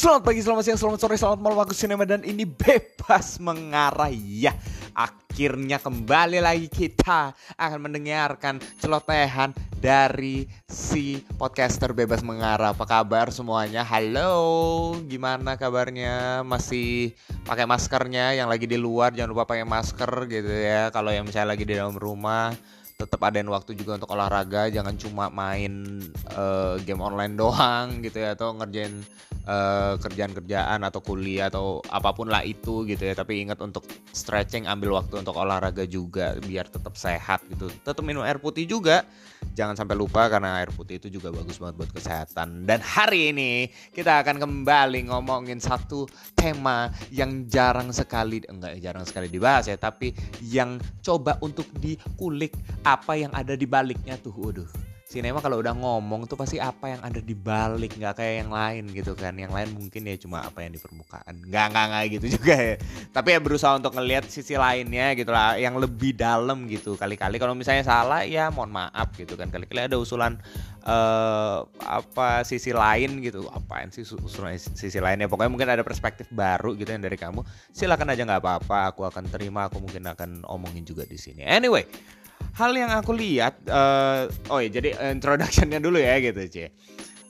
Selamat pagi, selamat siang, selamat sore, selamat malam Aku Sinema dan ini bebas mengarah Ya, akhirnya kembali lagi kita akan mendengarkan celotehan dari si podcaster bebas mengarah Apa kabar semuanya? Halo, gimana kabarnya? Masih pakai maskernya yang lagi di luar jangan lupa pakai masker gitu ya Kalau yang misalnya lagi di dalam rumah tetap ada waktu juga untuk olahraga jangan cuma main uh, game online doang gitu ya atau ngerjain uh, kerjaan-kerjaan atau kuliah atau apa pun lah itu gitu ya. Tapi ingat untuk stretching ambil waktu untuk olahraga juga biar tetap sehat gitu. Tetap minum air putih juga. Jangan sampai lupa karena air putih itu juga bagus banget buat kesehatan. Dan hari ini kita akan kembali ngomongin satu tema yang jarang sekali enggak jarang sekali dibahas ya tapi yang coba untuk dikulik apa yang ada di baliknya tuh waduh. Sinema kalau udah ngomong tuh pasti apa yang ada di balik nggak kayak yang lain gitu kan. Yang lain mungkin ya cuma apa yang di permukaan. Nggak nggak nggak gitu juga ya. Tapi ya berusaha untuk ngelihat sisi lainnya gitu lah yang lebih dalam gitu. Kali-kali kalau misalnya salah ya mohon maaf gitu kan. Kali-kali ada usulan uh, apa sisi lain gitu. Apaan sih usulan sisi lainnya? Pokoknya mungkin ada perspektif baru gitu yang dari kamu. Silakan aja nggak apa-apa. Aku akan terima aku mungkin akan omongin juga di sini. Anyway hal yang aku lihat uh, oh ya jadi introductionnya dulu ya gitu cie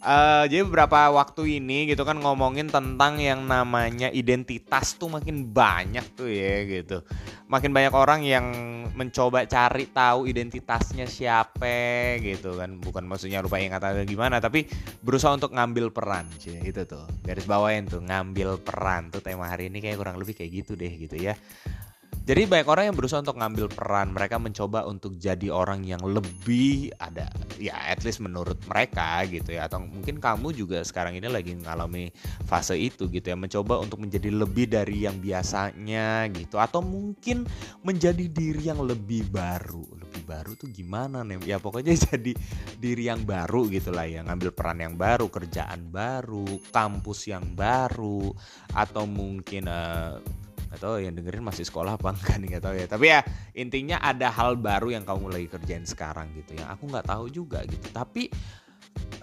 uh, jadi beberapa waktu ini gitu kan ngomongin tentang yang namanya identitas tuh makin banyak tuh ya gitu. Makin banyak orang yang mencoba cari tahu identitasnya siapa gitu kan. Bukan maksudnya lupa ingat ada gimana tapi berusaha untuk ngambil peran cie itu tuh. Garis bawain tuh ngambil peran tuh tema hari ini kayak kurang lebih kayak gitu deh gitu ya jadi banyak orang yang berusaha untuk ngambil peran, mereka mencoba untuk jadi orang yang lebih ada, ya at least menurut mereka gitu ya, atau mungkin kamu juga sekarang ini lagi mengalami fase itu gitu ya, mencoba untuk menjadi lebih dari yang biasanya gitu, atau mungkin menjadi diri yang lebih baru, lebih baru tuh gimana nih? Ya pokoknya jadi diri yang baru gitulah ya, ngambil peran yang baru, kerjaan baru, kampus yang baru, atau mungkin uh, atau yang dengerin masih sekolah apa enggak nih nggak tahu ya. Tapi ya intinya ada hal baru yang kamu lagi kerjain sekarang gitu yang aku nggak tahu juga gitu. Tapi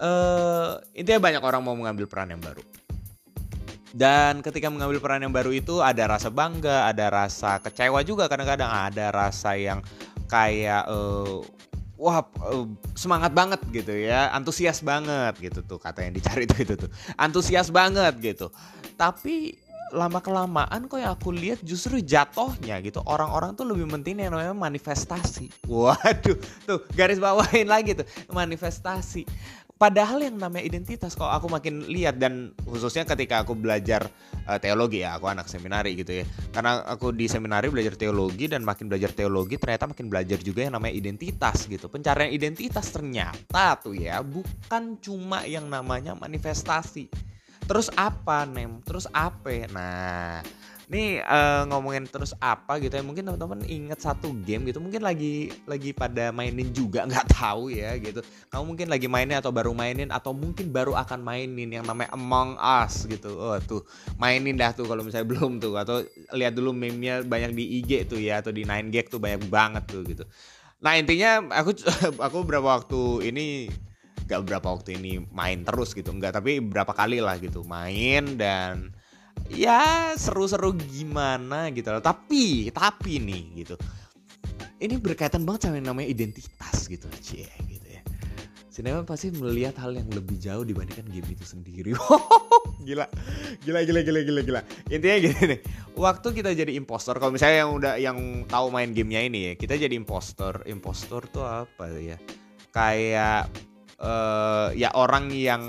uh, intinya banyak orang mau mengambil peran yang baru. Dan ketika mengambil peran yang baru itu ada rasa bangga ada rasa kecewa juga kadang-kadang. Ada rasa yang kayak uh, wah uh, semangat banget gitu ya. Antusias banget gitu tuh kata yang dicari itu itu tuh. Antusias banget gitu. Tapi lama kelamaan kok yang aku lihat justru jatohnya gitu. Orang-orang tuh lebih penting yang namanya manifestasi. Waduh tuh garis bawahin lagi tuh manifestasi. Padahal yang namanya identitas kalau aku makin lihat dan khususnya ketika aku belajar uh, teologi ya aku anak seminari gitu ya. Karena aku di seminari belajar teologi dan makin belajar teologi ternyata makin belajar juga yang namanya identitas gitu. Pencarian identitas ternyata tuh ya bukan cuma yang namanya manifestasi terus apa nem? Terus apa? Nah nih uh, ngomongin terus apa gitu ya mungkin teman-teman inget satu game gitu mungkin lagi lagi pada mainin juga nggak tahu ya gitu. Kamu mungkin lagi mainin atau baru mainin atau mungkin baru akan mainin yang namanya Among Us gitu. Oh tuh mainin dah tuh kalau misalnya belum tuh atau lihat dulu meme-nya banyak di IG tuh ya atau di 9gag tuh banyak banget tuh gitu. Nah intinya aku aku beberapa waktu ini gak berapa waktu ini main terus gitu. Enggak tapi berapa kali lah gitu main dan ya seru-seru gimana gitu loh. Tapi tapi nih gitu. Ini berkaitan banget sama yang namanya identitas gitu cie gitu ya. Sinema pasti melihat hal yang lebih jauh dibandingkan game itu sendiri. Gila gila gila gila gila gila. Intinya gini nih waktu kita jadi impostor kalau misalnya yang udah yang tahu main gamenya ini ya kita jadi impostor. Impostor tuh apa ya? Kayak uh, ya orang yang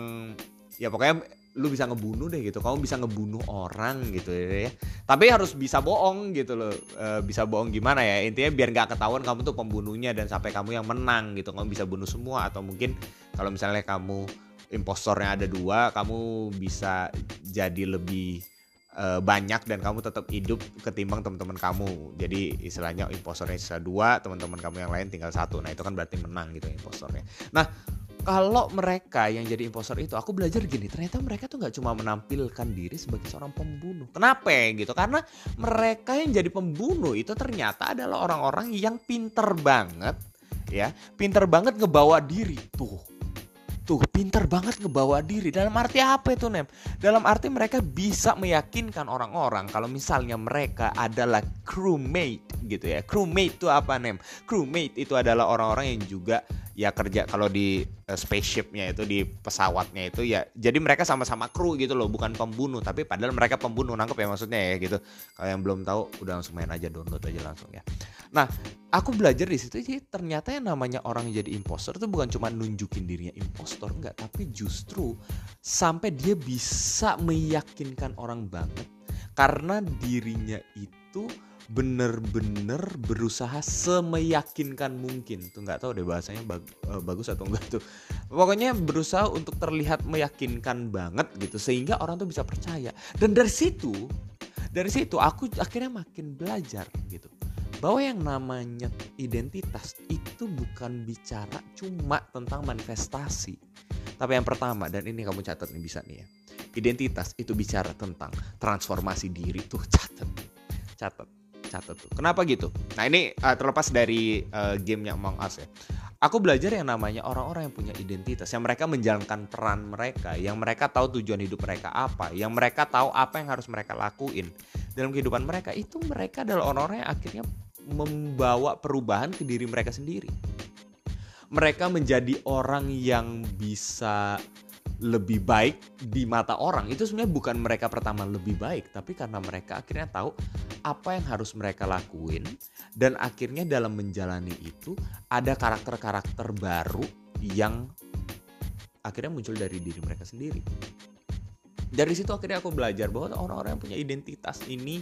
ya pokoknya lu bisa ngebunuh deh gitu. Kamu bisa ngebunuh orang gitu ya. Tapi harus bisa bohong gitu loh. E, bisa bohong gimana ya? Intinya biar nggak ketahuan kamu tuh pembunuhnya dan sampai kamu yang menang gitu. Kamu bisa bunuh semua atau mungkin kalau misalnya kamu impostornya ada dua kamu bisa jadi lebih e, banyak dan kamu tetap hidup ketimbang teman-teman kamu. Jadi istilahnya impostornya sisa dua teman-teman kamu yang lain tinggal satu. Nah itu kan berarti menang gitu impostornya. Nah kalau mereka yang jadi impostor itu aku belajar gini ternyata mereka tuh nggak cuma menampilkan diri sebagai seorang pembunuh. Kenapa gitu? Karena mereka yang jadi pembunuh itu ternyata adalah orang-orang yang pinter banget ya. Pinter banget ngebawa diri. Tuh. Tuh, pinter banget ngebawa diri. Dalam arti apa itu, Nem? Dalam arti mereka bisa meyakinkan orang-orang kalau misalnya mereka adalah crewmate gitu ya. Crewmate itu apa, Nem? Crewmate itu adalah orang-orang yang juga ya kerja kalau di uh, spaceshipnya itu di pesawatnya itu ya jadi mereka sama-sama kru gitu loh bukan pembunuh. Tapi padahal mereka pembunuh nangkep ya maksudnya ya gitu. Kalau yang belum tahu udah langsung main aja download aja langsung ya. Nah aku belajar di situ sih ternyata yang namanya orang jadi impostor itu bukan cuma nunjukin dirinya impostor enggak. Tapi justru sampai dia bisa meyakinkan orang banget. Karena dirinya itu bener-bener berusaha semeyakinkan mungkin. Tuh nggak tahu deh bahasanya bag, uh, bagus atau enggak tuh. Pokoknya berusaha untuk terlihat meyakinkan banget gitu sehingga orang tuh bisa percaya. Dan dari situ dari situ aku akhirnya makin belajar gitu bahwa yang namanya identitas itu bukan bicara cuma tentang manifestasi. Tapi yang pertama dan ini kamu catat nih bisa nih ya identitas itu bicara tentang transformasi diri tuh catat. Catat catat tuh. Kenapa gitu? Nah ini uh, terlepas dari uh, gamenya Among Us ya. Aku belajar yang namanya orang-orang yang punya identitas, yang mereka menjalankan peran mereka, yang mereka tahu tujuan hidup mereka apa, yang mereka tahu apa yang harus mereka lakuin dalam kehidupan mereka. Itu mereka adalah orang-orang yang akhirnya membawa perubahan ke diri mereka sendiri. Mereka menjadi orang yang bisa lebih baik di mata orang. Itu sebenarnya bukan mereka pertama lebih baik tapi karena mereka akhirnya tahu apa yang harus mereka lakuin dan akhirnya dalam menjalani itu ada karakter-karakter baru yang akhirnya muncul dari diri mereka sendiri. Dari situ akhirnya aku belajar bahwa orang-orang yang punya identitas ini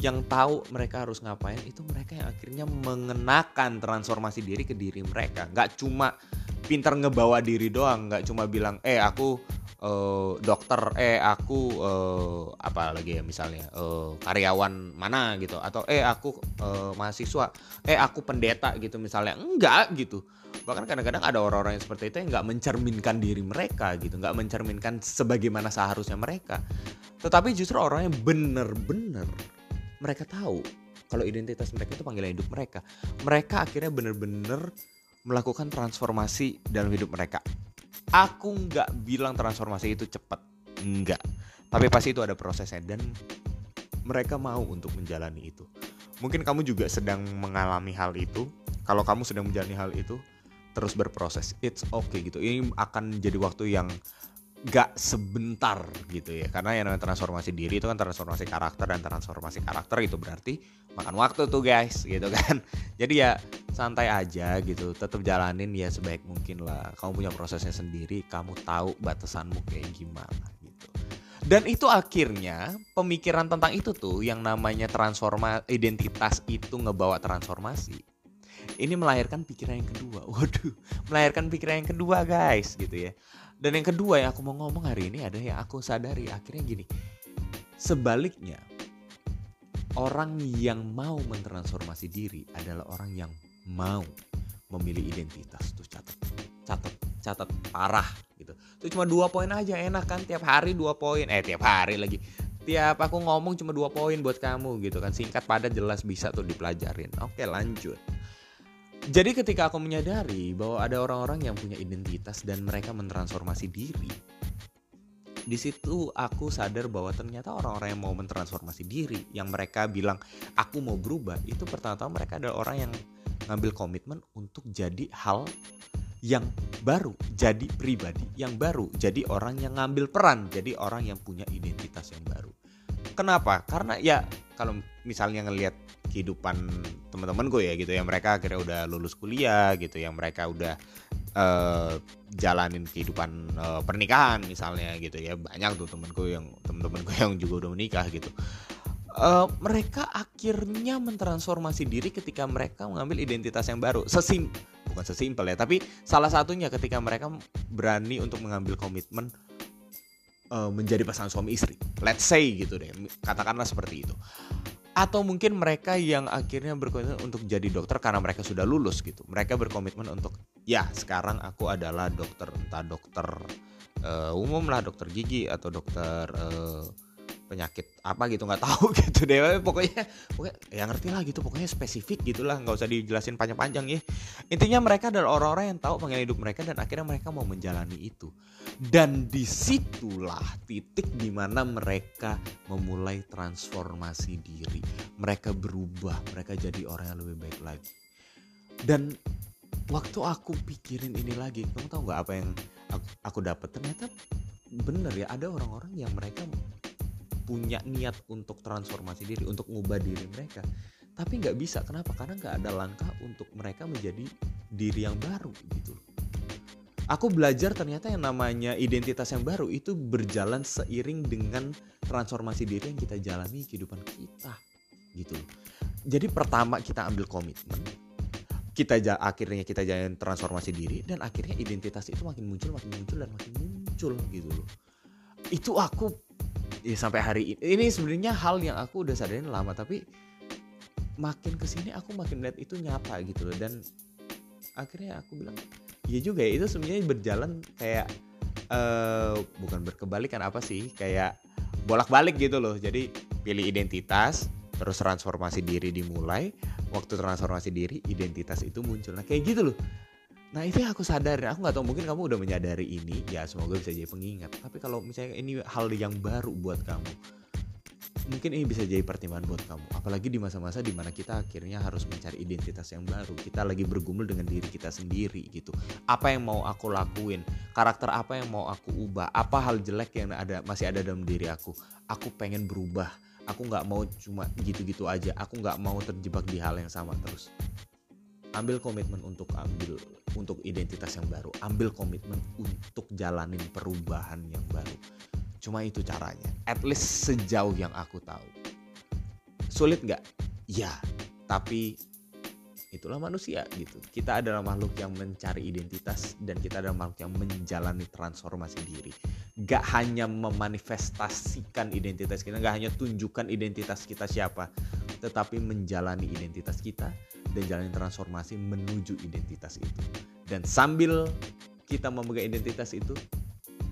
yang tahu mereka harus ngapain itu mereka yang akhirnya mengenakan transformasi diri ke diri mereka. Nggak cuma pinter ngebawa diri doang nggak cuma bilang eh aku uh, dokter eh aku uh, apa lagi ya misalnya uh, karyawan mana gitu atau eh aku uh, mahasiswa eh aku pendeta gitu misalnya. Enggak gitu. Bahkan kadang-kadang ada orang-orang yang seperti itu yang nggak mencerminkan diri mereka gitu. Nggak mencerminkan sebagaimana seharusnya mereka. Tetapi justru orang yang bener-bener mereka tahu kalau identitas mereka itu panggilan hidup mereka. Mereka akhirnya bener-bener melakukan transformasi dalam hidup mereka. Aku nggak bilang transformasi itu cepat, nggak. Tapi pasti itu ada prosesnya dan mereka mau untuk menjalani itu. Mungkin kamu juga sedang mengalami hal itu. Kalau kamu sedang menjalani hal itu, terus berproses. It's okay gitu. Ini akan jadi waktu yang gak sebentar gitu ya. Karena yang namanya transformasi diri itu kan transformasi karakter dan transformasi karakter itu berarti makan waktu tuh guys gitu kan. Jadi ya santai aja gitu. Tetap jalanin ya sebaik mungkin lah. Kamu punya prosesnya sendiri kamu tahu batasanmu kayak gimana gitu. Dan itu akhirnya pemikiran tentang itu tuh yang namanya transformasi identitas itu ngebawa transformasi. Ini melahirkan pikiran yang kedua. Waduh melahirkan pikiran yang kedua guys gitu ya dan yang kedua yang aku mau ngomong hari ini ada yang aku sadari akhirnya gini. Sebaliknya, orang yang mau mentransformasi diri adalah orang yang mau memilih identitas. Tuh catat, catat, catat parah gitu. Itu cuma dua poin aja enak kan tiap hari dua poin. Eh tiap hari lagi. Tiap aku ngomong cuma dua poin buat kamu gitu kan singkat padat jelas bisa tuh dipelajarin. Oke lanjut. Jadi ketika aku menyadari bahwa ada orang-orang yang punya identitas dan mereka mentransformasi diri, di situ aku sadar bahwa ternyata orang-orang yang mau mentransformasi diri, yang mereka bilang aku mau berubah, itu pertama-tama mereka adalah orang yang ngambil komitmen untuk jadi hal yang baru, jadi pribadi yang baru, jadi orang yang ngambil peran, jadi orang yang punya identitas yang baru. Kenapa? Karena ya kalau misalnya ngelihat kehidupan teman-teman gue ya gitu ya mereka akhirnya udah lulus kuliah gitu yang mereka udah uh, jalanin kehidupan uh, pernikahan misalnya gitu ya. Banyak tuh temen-temen yang temen-temen gue yang juga udah menikah gitu. Uh, mereka akhirnya mentransformasi diri ketika mereka mengambil identitas yang baru. Sesim bukan sesimpel ya tapi salah satunya ketika mereka berani untuk mengambil komitmen menjadi pasangan suami istri. Let's say gitu deh katakanlah seperti itu atau mungkin mereka yang akhirnya berkomitmen untuk jadi dokter karena mereka sudah lulus gitu. Mereka berkomitmen untuk ya sekarang aku adalah dokter entah dokter uh, umum lah dokter gigi atau dokter uh, penyakit apa gitu nggak tahu gitu deh. Pokoknya pokoknya ya ngerti lah gitu pokoknya spesifik gitulah nggak usah dijelasin panjang-panjang ya. Intinya mereka adalah orang-orang yang tahu panggilan hidup mereka dan akhirnya mereka mau menjalani itu. Dan di situlah titik di mana mereka memulai transformasi diri. Mereka berubah mereka jadi orang yang lebih baik lagi. Dan waktu aku pikirin ini lagi kamu tahu nggak apa yang aku, aku dapat ternyata bener ya ada orang-orang yang mereka punya niat untuk transformasi diri untuk ngubah diri mereka. Tapi nggak bisa. Kenapa? Karena nggak ada langkah untuk mereka menjadi diri yang baru gitu. Aku belajar ternyata yang namanya identitas yang baru itu berjalan seiring dengan transformasi diri yang kita jalani kehidupan kita gitu. Jadi pertama kita ambil komitmen kita akhirnya kita jalan transformasi diri dan akhirnya identitas itu makin muncul makin muncul dan makin muncul gitu loh. Itu aku ya sampai hari ini ini sebenarnya hal yang aku udah sadarin lama tapi makin ke sini aku makin lihat itu nyata gitu loh dan akhirnya aku bilang iya juga ya itu sebenarnya berjalan kayak uh, bukan berkebalikan apa sih kayak bolak-balik gitu loh. Jadi pilih identitas terus transformasi diri dimulai waktu transformasi diri identitas itu muncul. Nah kayak gitu loh nah itu yang aku sadar aku nggak tahu mungkin kamu udah menyadari ini. Ya semoga bisa jadi pengingat. Tapi kalau misalnya ini hal yang baru buat kamu mungkin ini bisa jadi pertimbangan buat kamu. Apalagi di masa-masa di mana kita akhirnya harus mencari identitas yang baru. Kita lagi bergumul dengan diri kita sendiri gitu. Apa yang mau aku lakuin? Karakter apa yang mau aku ubah? Apa hal jelek yang ada masih ada dalam diri aku? Aku pengen berubah. Aku nggak mau cuma gitu-gitu aja. Aku nggak mau terjebak di hal yang sama terus ambil komitmen untuk ambil untuk identitas yang baru. Ambil komitmen untuk jalanin perubahan yang baru. Cuma itu caranya. At least sejauh yang aku tahu. Sulit nggak? Ya. Tapi itulah manusia gitu. Kita adalah makhluk yang mencari identitas dan kita adalah makhluk yang menjalani transformasi diri. Gak hanya memanifestasikan identitas kita, gak hanya tunjukkan identitas kita siapa, tetapi menjalani identitas kita dan jalani transformasi menuju identitas itu. Dan sambil kita memegang identitas itu,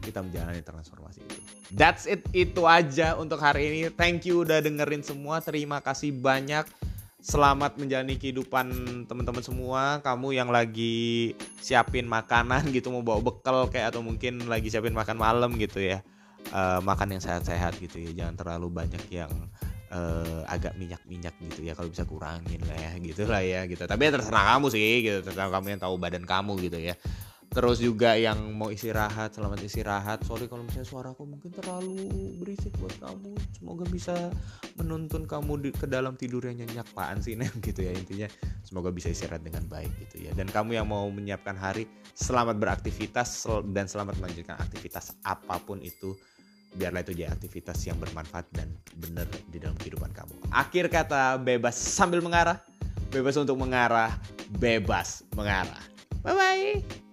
kita menjalani transformasi itu. That's it, itu aja untuk hari ini. Thank you udah dengerin semua. Terima kasih banyak selamat menjalani kehidupan teman-teman semua kamu yang lagi siapin makanan gitu mau bawa bekal kayak atau mungkin lagi siapin makan malam gitu ya uh, makan yang sehat-sehat gitu ya jangan terlalu banyak yang uh, agak minyak-minyak gitu ya kalau bisa kurangin lah ya gitu lah ya gitu. Tapi ya terserah kamu sih gitu. Terserah kamu yang tahu badan kamu gitu ya. Terus juga yang mau istirahat selamat istirahat. Sorry kalau misalnya suaraku mungkin terlalu berisik buat kamu. Semoga bisa menuntun kamu di, ke dalam tidur yang nyenyak. Paan sih nih gitu ya intinya. Semoga bisa istirahat dengan baik gitu ya. Dan kamu yang mau menyiapkan hari selamat beraktivitas dan selamat melanjutkan aktivitas apa pun itu biarlah itu jadi aktivitas yang bermanfaat dan benar di dalam kehidupan kamu. Akhir kata bebas sambil mengarah. Bebas untuk mengarah bebas mengarah. Bye bye